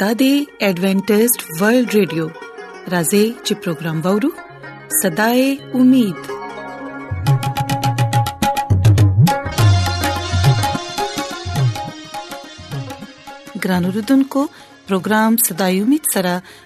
د دې ایڈونچر ورلد رادیو راځي چې پروگرام وورو صداي امید ګران اوردونکو پروگرام صداي امید سره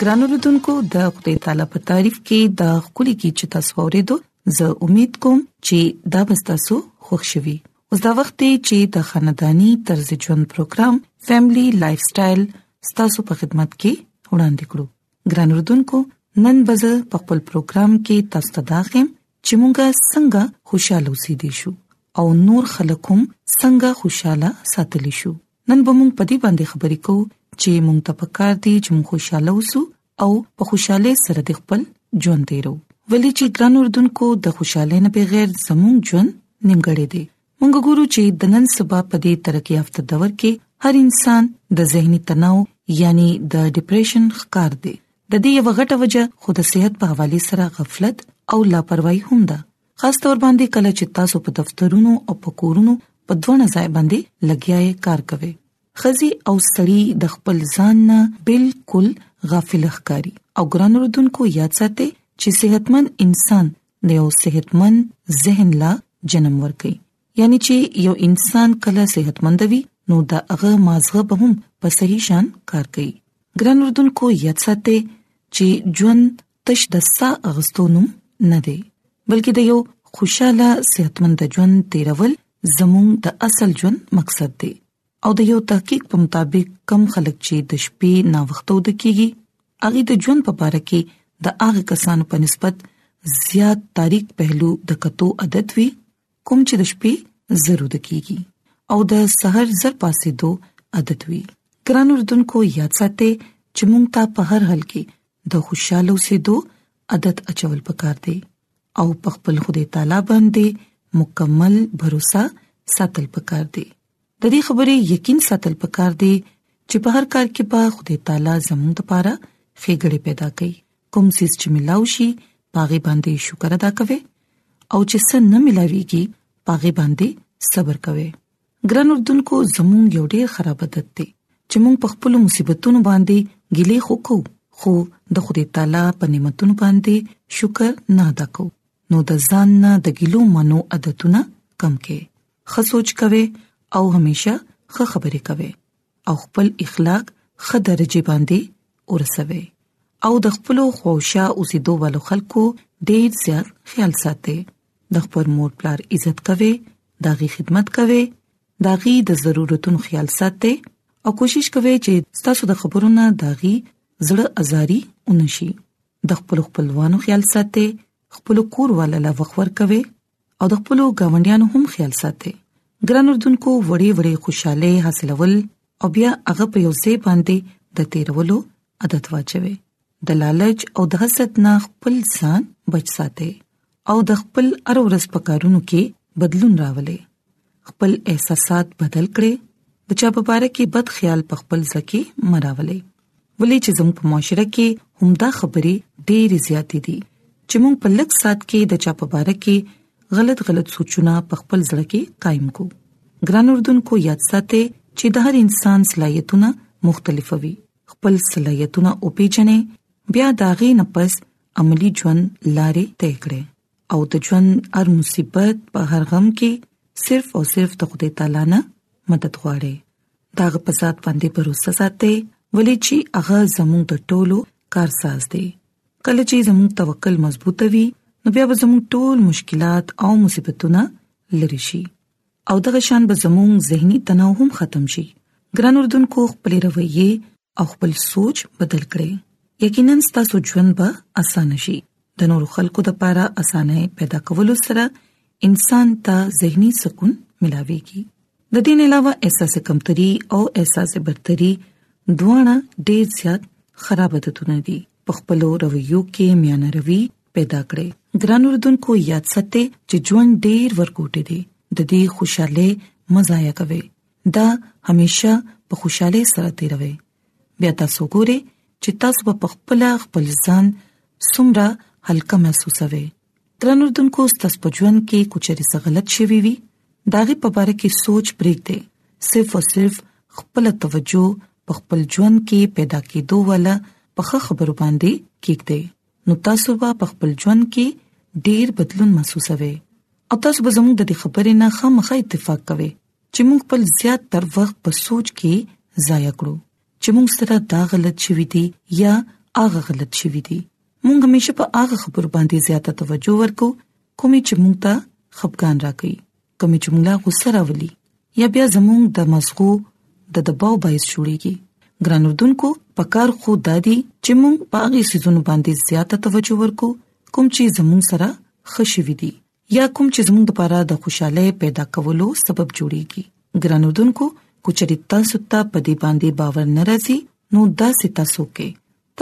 ګران اوردونکو د خپل تعالی په تعریف کې د خولي کې چې تاسو ورېدو زه امید کوم چې دا به تاسو خوشحالي اوس دا وخت دی چې د خاندانی طرز ژوند پروګرام فیملی لایف سټایل ستاسو په خدمت کې وړاندې کړو ګران اردوونکو نن بزه په خپل پروګرام کې تاسو ته داخم چې مونږه څنګه خوشاله اوسې دي شو او نور خلکم څنګه خوشاله ساتلی شو نن به مونږ په دې باندې خبرې کوو چې مونږ ته پکار دي چې مونږ خوشاله اوسو او په خوشاله سره د خپل ژوند تیرو ولې چې ګران اردوونکو د خوشاله نه بغیر زموږ ژوند نیمګړی دی موږ ګورو چې د نن سبا په دې ترقی یافته دور کې هر انسان د زهنی تناو یعنی د ډیپریشن ښکار دی د دې یو غټه وجه خود صحت په حواله سره غفلت او لاپروايي هم ده خاص تور باندې کله چې تاسو په دفترونو او په کورونو په دوه ځای باندې لګیاي کار کوي خزي او سړي د خپل ځان نه بالکل غافل ښکاری او ګران رودونکو یاد ساتي چې صحتمن انسان د یو صحتمن ذهن لا جنم ورکي یعنی چې یو انسان کله صحتمند وي نو دا هغه مازغه به هم په صحیح شان کار کوي ګران رودونکو یاد ساتي چې ژوند تش د سا اغستو نوم نه دی بلکې د یو خوشاله صحتمند ژوند تیرول زموږ د اصل ژوند مقصد دی او د یو تحقیق په مطابق کم خلک چې د شپې نا وخته ود کیږي اغه د ژوند په اړه کې د هغه کسانو په نسبت زیات تاریخ پهلو د کتو عادت وی کوم چې د شپې ضرور کیږي او د سحر زر پاسې دو عادت وی ګران اردوونکو یاد ساتئ چې مونږ ته په هر حال کې د خوشاله اوسېدو عادت اچول پکار دی او په خپل خدای تعالی باندې مکمل باور ساتل پکار دی د دې خبرې یقین ساتل پکار دی چې په هر کار کې په خدای تعالی زموږ لپاره خېګړې پیدا کړي کوم سیس چې ملاو شي پاغه باندې شکر ادا کوي او چې څه نه ملاويږي پاغه باندې صبر کوي ګران اردوونکو زموږ یو ډیر خراب عادت دی چې موږ په خپل مصیبتونو باندې ګیلې خوکو خو د خدای تعالی په نعمتونو باندې شکر نه ادا کو نو د ځان نه د ګیلو منو عادتونه کم کې خصوص کوي او همیشه خه خبرې کوي او خپل اخلاق ښه درجه باندې ورسوي او د خپل خوښه اوسېدو والو خلکو ډېر زیات خیال ساتي د خپل مور پلار عزت کوي داغي خدمت کوي داغي د ضرورتونو خیال ساتي او کوشش کوي چې تاسو د خبرو نه داغي زړه ازاري ونشي د خپل خپلوانو خیال ساتي خپل کور والو لا وخور کوي او د خپل غونډیانو هم خیال ساتي ګران اردوونکو وړي وړي خوشاله حاصلول او بیا هغه په یو ځای باندې د تیرولو عادت واچوي د لالچ او د حسد نه خپل ځان بچ ساتي او د خپل ارورس په کارونو کې بدلون راولي خپل احساسات بدل کړي د چا په اړه کې بد خیال په خپل ځکه مراولي ولې چې زموږ په معاشره کې همدا خبرې ډېری زیاتې دي چې موږ په لږ سات کې د چا په اړه کې غلط غلط سوچونه په خپل ځړه کې قائم کو ګران اردن کو یاد ساتي چې د هر انسان صلاحیتونه مختلف وي خپل صلاحیتونه او پیژنې بیا داغې نه پس عملی ژوند لارې طے کړي او د ژوند هر مصیبت په هر غم کې صرف او صرف د خدای تعالی نه مدد غواړي دا غ په ذات باندې باور وساتئ ولې چې هغه زموږ د ټولو کارساز دی کله چې زموږ توکل مضبوط وي نو بیا به زموږ ټول مشکلات او مصیبتونه لری شي او دغه شان به زموږ ذهني تناو هم ختم شي ګران اردوونکو خپل رویه او خپل سوچ بدل کړئ یقینا ستاسو ژوند به اسانه شي د نور خلکو لپاره اسانه پیدا کولو سره انسان ته ذهني سکون ملاويږي د دې نه علاوه احساس کمتري او احساس برتري دوه ډېر زیات خراب عادتونه دي په خپل رویو کې میانه روي پیدا کړي ګران اردوونکو یاد ساتئ چې ژوند ډیر ورکوټي دی د دې خوشاله مزایا کوي دا همیشه په خوشاله سره تیروي بیا تاسو ګورئ چې تاسو په خپل خپل ځان سمره هلکه محسوسوي ترن اردوونکو ستاسو په ژوند کې کوچري څه غلط شوي وي داغه په اړه کې سوچ پرېږدئ صرف او صرف خپل توجه په خپل ژوند کې پیدا کېدو ولا په خبرو باندې کېږدئ نو تاسو په خپل ژوند کې ډېر بدلون محسوسوي او تاسو به زموږ د خبرې نه خامخا اتفاق کوئ چې موږ خپل زیات تر وخت په سوچ کې ضایع کړو چې موږ سره دا غلط شوی دی یا هغه غلط شوی دی موږ همیشه په هغه خبر باندې زیاته توجه ورکو کومې چې موږ ته خپګان راکړي کومې چې موږ لا غوسه راولي یا بیا زموږ د مزغو د دباو باعث جوړيږي ګران اردوونکو پکار خو دادی چې موږ باغی سيزونو باندې زیاته توجه ورکو کوم چې زموږ سره خوشي وي دي یا کوم چې زموږ لپاره د خوشاله پیدا کولو سبب جوړیږي ګرانو دنکو کوچري تاسو ته په دې باندې باور ناراضي نو دا ستا سوکې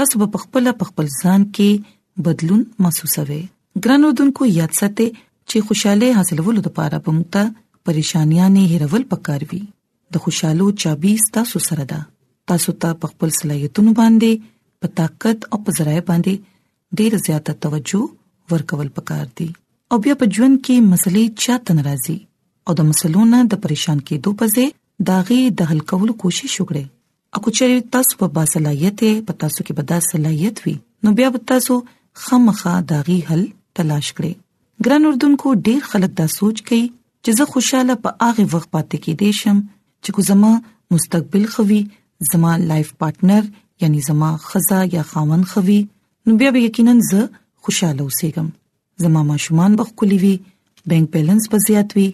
تاسو په خپل په خپل ځان کې بدلون محسوسوي ګرانو دنکو یاد ساتئ چې خوشاله حاصلولو لپاره به موږ ته پریشانیاں نه هیرول پکار وي د خوشحالو چابي تاسو سره ده تاسو ته په خپل صلاحیتونو باندې په طاقت او په ذرای باندې ډیر زیاته توجه ورکول پکار دي او بیا په ژوند کې مسلې چاته ناراضي او د مسلونو د پریشان کېدو په ځای داغي د حل کولو کوشش وکړي اکو چېرې تاسو په باصلاحیت په تاسو کې به دا صلاحیت وي نو بیا به تاسو خامخا داغي حل تلاش کړئ ګران اردوونکو ډیر خلک دا سوچ کوي چې زه خوشاله په هغه وخت پاتې کې دي شم چې کو زما مستقبل خوي زما لایف پارټنر یعنی زما خزا یا خاون خوي نو بیا به یقینا زه خوشاله اوسېږم زما ماشومان به خولي وي بانک بیلانس به زیات وي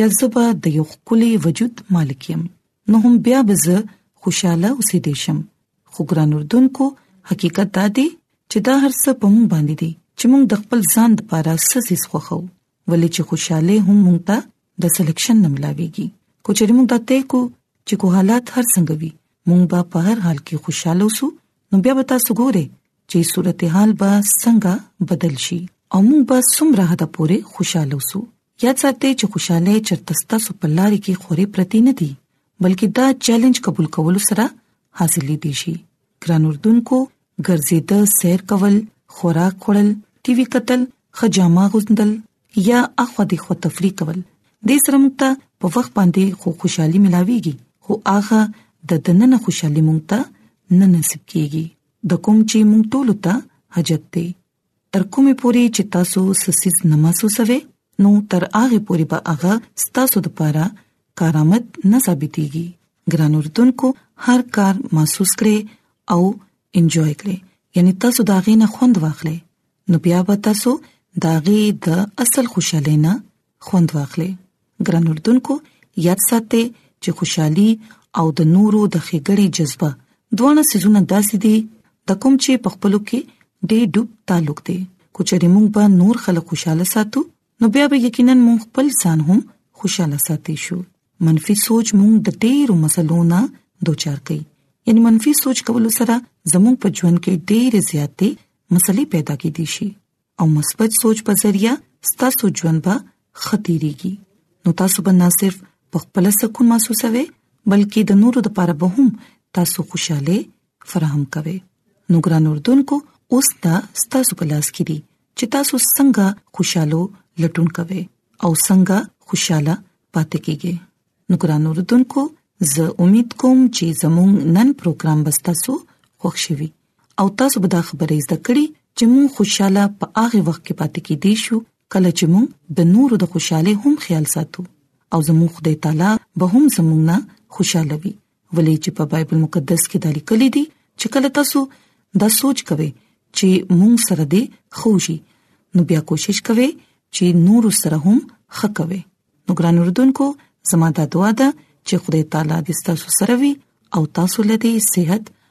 یا زبا د یو خولي وجود مالک یم نو هم بیا به زه خوشاله اوسې دي شم خو ګران اردن کو حقیقت دا دی چې دا هر څه په مونږ باندې دي چې مونږ د خپل ځان لپاره سزیز خوخو ولې چې خوشاله هم مونږ ته د سلیکشن نه ملاويږي کو چې مونږ ته ته کو چې کو حالات هر څنګه وي مونږ به په هر حال کې خوشاله اوسو نو بیا به تاسو ګوره چې صورتحال به څنګه بدل شي او مونږ به څومره حد پورې خوشاله اوسو یاد ساتئ چې خوشاله چرته ستاسو په لار کې خوري پرتی نه دي بلکې دا چیلنج قبول کول سره حاصلې دي شي ګران اردوونکو ګرځېده سیر کول خوراک خورل ټي وي قتل خجامه غوندل یا اخو د خو تفریح کول د سره مونږ ته په وخت باندې خو خوشحالي ملاويږي خو هغه د دننه خوشحالي مونږ ته نه نصیب کیږي د کوم چې مونږ ټول ته حاجت دی تر کومه پوري چې تاسو سسیز نه محسوسوي نو تر هغه پوري به هغه ستاسو د پاره کارآمد نه ثابتيږي ګران اردوونکو هر کار محسوس کړئ او انجوای کړئ یعنی تاسو دا غي نه خوند واخلئ نو بیا به تاسو دا غي د اصل خوشاله نه خوند واخلي ګران اردوونکو یاد ساتئ چې خوشحالي او د نورو د خېګړې جذبه دوه سيزونه داسې دي د کوم چې په خپل کې ډېر ډوب تعلق دی کوچري موږ به نور خلک خوشاله ساتو نو بیا به یقینا موږ خپل ځان هم خوشاله ساتي شو منفي سوچ موږ د ډېرو مسلو نه دوچار کوي یعنی منفي سوچ کول سره زموږ په ژوند کې ډېر زیاتې مسلې پیدا کېدي شي او مثبت سوچ په ذریعہ ستاسو ژوند به ختیریږي نو تاسو به نه صرف په خپل سکون محسوسوي بلکې د نورو لپاره به هم تاسو خوشاله فراهم کوي نو ګران اردوونکو اوس دا ستاسو په لاس کې دي چې تاسو څنګه خوشاله لټون کوئ او څنګه خوشاله پاتې کیږئ نو ګران اوردونکو زه امید کوم چې زموږ نن پروګرام بستاسو خوښ شوي او تاسو به دا خبرې زده کړې چې موږ خوشاله په هغه وخت کې پاتې کې دي شو کله چې موږ د نورو د خوشحالي هم خیال ساتو او زموږ خدای تعالی به هم زموږ نه خوشاله وي ولې چې په بایبل مقدس کې دا لیکل دي چې کله تاسو دا سوچ کوئ چې مونږ سره دې خوشي نو بیا کوشش کوئ چې نور سره هم خکوي نو ګران اردوونکو زموږ د دعا ده چې خدای تعالی دې تاسو سره وي او تاسو لدی صحت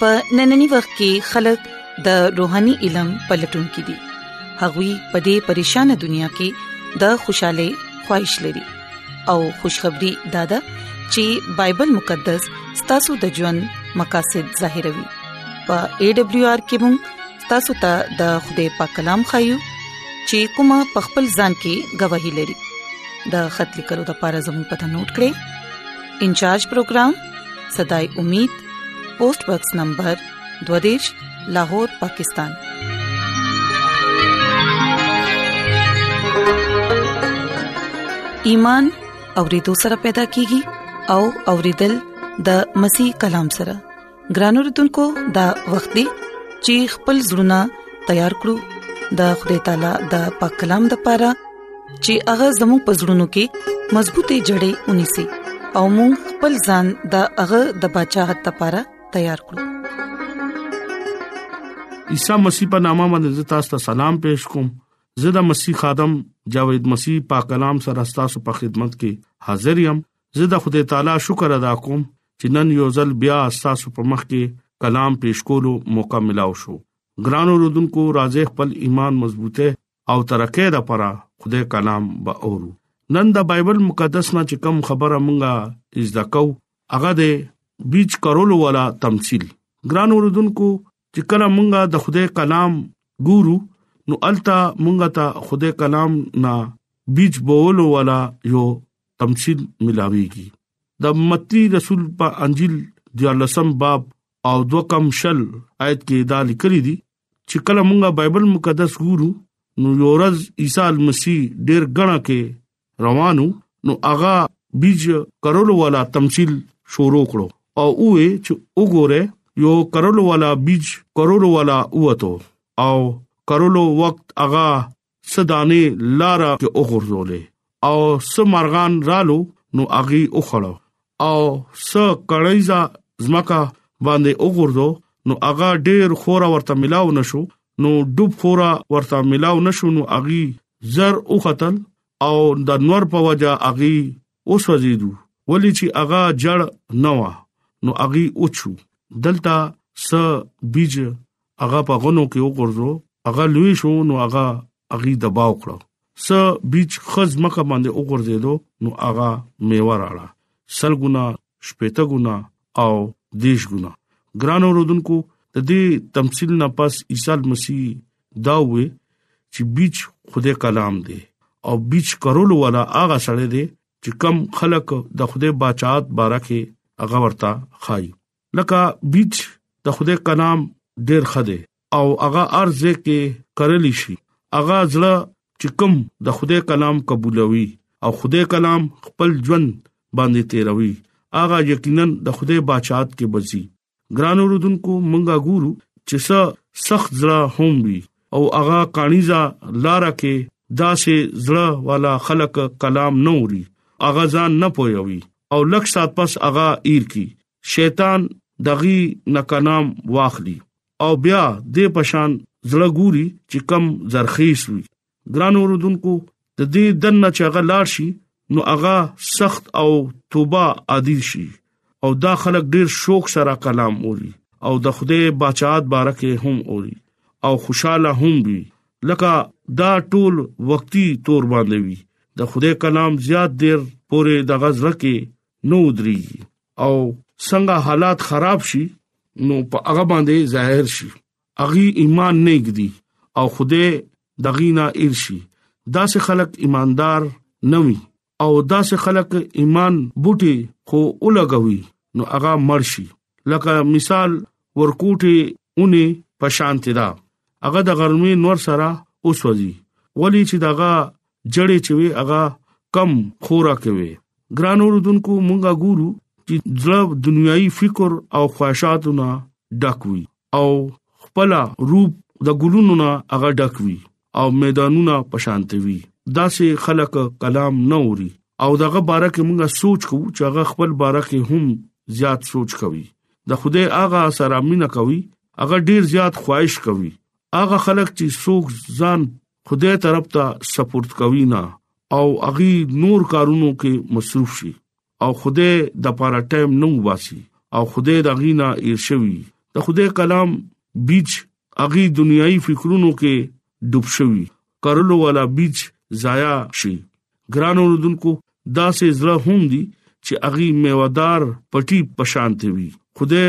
په نننی وخت کې خلک د روحاني علم پلټون کې دي هغوی په دې پریشان دنیا کې د خوشاله خواهش لري او خوشخبری دادا چې بایبل مقدس ستاسو د ژوند مقاصد ظاهروي په ای ډبلیو آر کې مونږ تاسو ته د خدای په کلام خایو چې کومه په خپل ځان کې گواہی لري د خط لیکلو د پاره زموږ پته نوٹ کړئ انچارج پروگرام صداي امید پوسټ باکس نمبر 22 لاهور پاکستان ایمان اورېدو سره پیدا کیږي او اورېدل د مسیح کلام سره ګران اوردونکو دا وخت دی چې خپل زړونه تیار کړو د خدای تعالی د پاک کلام د پاره چې هغه زموږ په زړونو کې مضبوطې جړې ونی سي او موږ خپل ځان د هغه د بچاغت لپاره تیار کړو عیسی مسیح په نامه باندې تاسو ته سلام پېښ کوم زه د مسیح خادم جاوید مسیح پاک کلام سره تاسو په خدمت کې حاضر یم زه د خدای تعالی شکر ادا کوم چې نن یو ځل بیا تاسو په مخ کې کلام پیش کولو موقع ملاو شو ګران اوردونکو راځي خپل ایمان مضبوطه او ترقه د پره خدای کلام به اورو نن د بایبل مقدس نه چې کوم خبره مونږه از دکو هغه د بیچ کولو والا تمثيل ګران اوردونکو چې کله مونږه د خدای کلام ګورو نو التا مونږه ته خدای کلام نا بیچ بولو والا یو تمثيل ملاويږي د متی رسول په انجیل د لسم باب او دو کم شل آیت کې دا لیکلي دي چې کله مونږه بایبل مقدس ګورو نو یورز عیسی مسیح ډېر غنا کې روانو نو هغه بیج کرولو والا تمثيل شروع کړو او وې چې وګوره یو کرولو والا بیج کرولو والا وته او کرولو وخت هغه صدانه لار کې وګرځولې او سمرغان رالو نو اغي وخړو او سو کړیزه زمکه باندې وګورځو نو هغه ډیر خورا ورته ملاو نشو نو ډوب خورا ورته ملاو نشو نو اغي زر او قتل او د نور په وجه اغي اوس وزیدو ولی چې اغا جړ نوا نو اغي اوچو دلته س بیج هغه په غنو کې وګرځو هغه لوی شو نو هغه اغي دباو کړو س بیچ خز مکه باندې وګرځیدو نو هغه میوه راړه سل ګنا شپېته ګنا او دیش ګنا ګران اوردونکو د دې تمثيل نه پس عيسى مسیح دا وې چې بیچ خدای کلام دی او بیچ کرول والا هغه سره دی چې کم خلق د خدای بچات بارکه هغه ورته خای لکه بیچ د خدای کلام ډیر خده او هغه ارزه کې کرل شي هغه زړه چې کوم د خدای کلام قبولوي او خدای کلام خپل ژوند باندې تیروي هغه یقینا د خدای بچات کې بزي ګران اوردونکو مونږه ګورو چې څه سخت زړه هم وي او هغه کانیزا لار کې داسې زړه والا خلق کلام نوري هغه ځان نه پويوي او لک سات پس هغه ایر کی شیطان دغی نکنام واخلی او بیا د پشان زړه ګوري چې کم زرخیس وي ګران اوردونکو د دې دنه چې هغه لاړ شي نو هغه سخت او توبه عادی شي او دا خلک ډیر شوق سره کلام اوري او د خوده بچات بارکه هم اوري او خوشاله هم وي لکه دا ټول وختي تور باندې وي د خدای کلام زیات ډیر پورې د غزره کې نو دري او څنګه حالات خراب شي نو په هغه باندې ظاهر شي اغي ایمان نه ګدي او خدای دغینا ارشي دا سه خلق ایماندار نوي او داسې خلک ایمان بوټي خو ولګوي نو هغه مرشي لکه مثال ورکوټي اونې پشانتی دا هغه د غرمې نور سره اوسوځي ولی چې داغه جړې چوي هغه کم خورا کوي ګران اوردونکو مونږه ګورو چې ځلب دنیوي فکر او خواهشاتونه ډکوي او خپل روپ د ګلونو نه هغه ډکوي او میدانونه پشانتوي داسې خلک کلام نه اوري او دغه باره کې موږ سوچ کوو چې هغه خپل باره کې هم زیات سوچ کوي د خوده هغه سره مینا کوي هغه ډیر زیات خواهش کوي هغه خلک چې سوک ځان خوده طرف ته سپورت کوي نه او اغي نور کارونو کې مصروف شي او خوده د پاره ټایم نه وباسي او خوده د غینا ایرشوي د خوده کلام بیچ هغوی دنیايي فکرونو کې ډوب شوي کرلو والا بیج ضایع شي ګرانو رودونکو داسې زړه هم دي چې هغه میوادار پټي پشانته وي خوده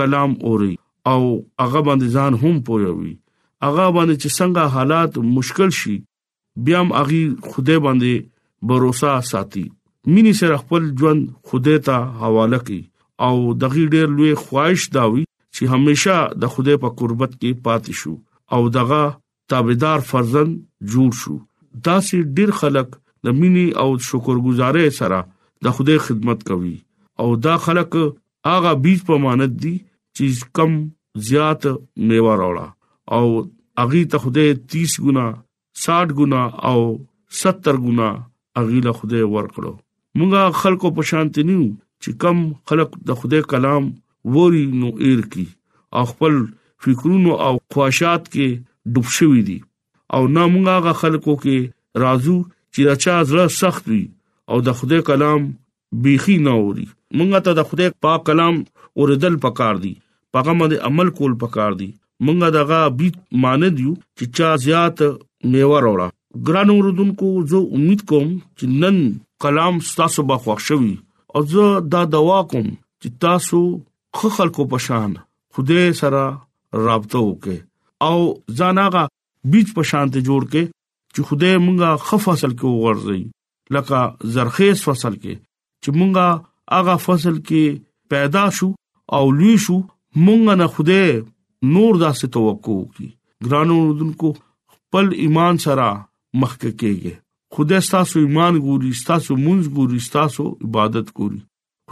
کلام اوري او هغه باندې ځان هم پوي هغه باندې چې څنګه حالات مشکل شي بیا هم اغي خدای باندې باور ساتي مینه سره خپل ژوند خدای ته حواله کړي او دغه ډیر لوی خواهش داوي چې همیشه د خدای په قربت کې پاتې شو او دغه تابعدار فرزند جوړ شو دا سي ډیر خلک د مینې او شکرګزارۍ سره د خدای خدمت کوي او دا خلک هغه بیج په مانت دي چې کم زیات میوه راوړه او اغي ته خوده 30 ګنا 60 ګنا او 70 ګنا اغي له خوده ورکړو مونږه خلکو په شانتی نیو چې کم خلک د خوده کلام ووري نو ایر کی او خپل فکرونو او خواهشات کې ډوب شوی دي او نه مونږه هغه خلکو کې رازو چې اچا زړه سخت وي او د خوده کلام بیخی نه اوري مونږ ته د خدای پاک کلام اوریدل پکار دي پاغه باندې عمل کول پکار دي مونږ دغه بیت ماند یو چې چا زیات میوه راوړه ګران اوردونکو زه امید کوم چې نن کلام تاسو به خوښ شوي او زه دا دوا کوم چې تاسو خو خلکو پشان خوده سره رابطه وکړي او ځاناغه بیچ پشان ته جوړ کې چې خوده مونږه خفصل کې وغورځي لکه زرخیز فصل کې چې مونږه هغه فصل کې پیدا شو او لوی شو مونږه نه خوده نور داسې توقع کی ګرانو دونکو خپل ایمان سره مخکې کېږي خدای ستاسو ایمان ګوري ستاسو مونږ ګوري ستاسو عبادت ګوري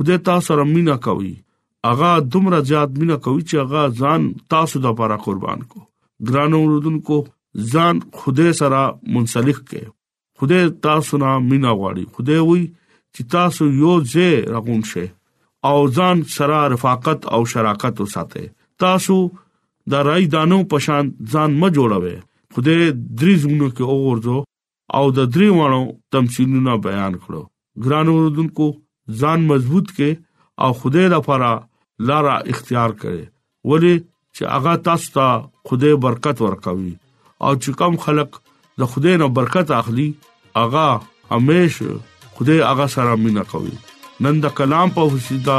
خدای تاسو سره مینا کوي اغا دومره زیات مینا کوي چې اغا ځان تاسو د لپاره قربان کو ګرانو رودونکو ځان خدای سره منسلک کړي خدای تاسو نه مینا غواړي خدای وي چې تاسو یو ځای راغون شئ او ځان سره رفاقت او شراکت وساتئ تاسو دا راي دانو پشان ځان م جوړوي خدای درې زمونږ کې اوردو او د درې وانو تمثيلونه بیان کړو ګران اوردونکو ځان مضبوط کې او خدای لپاره لار اختیار کړي ولی چې هغه تاسو ته خدای برکت ورکوي او چې کم خلک د خدای نه برکت اخلي هغه همیشه خدای هغه سره مینا کوي نن د کلام په وسیله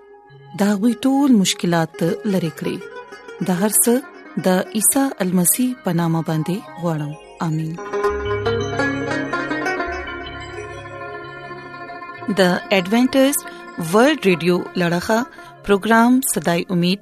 دا غوي ټول مشکلات لری کړی د هر څه د عیسی المسی پنامه باندې وړم امين د ایڈونچر ورلد رادیو لړغا پروگرام صداي امید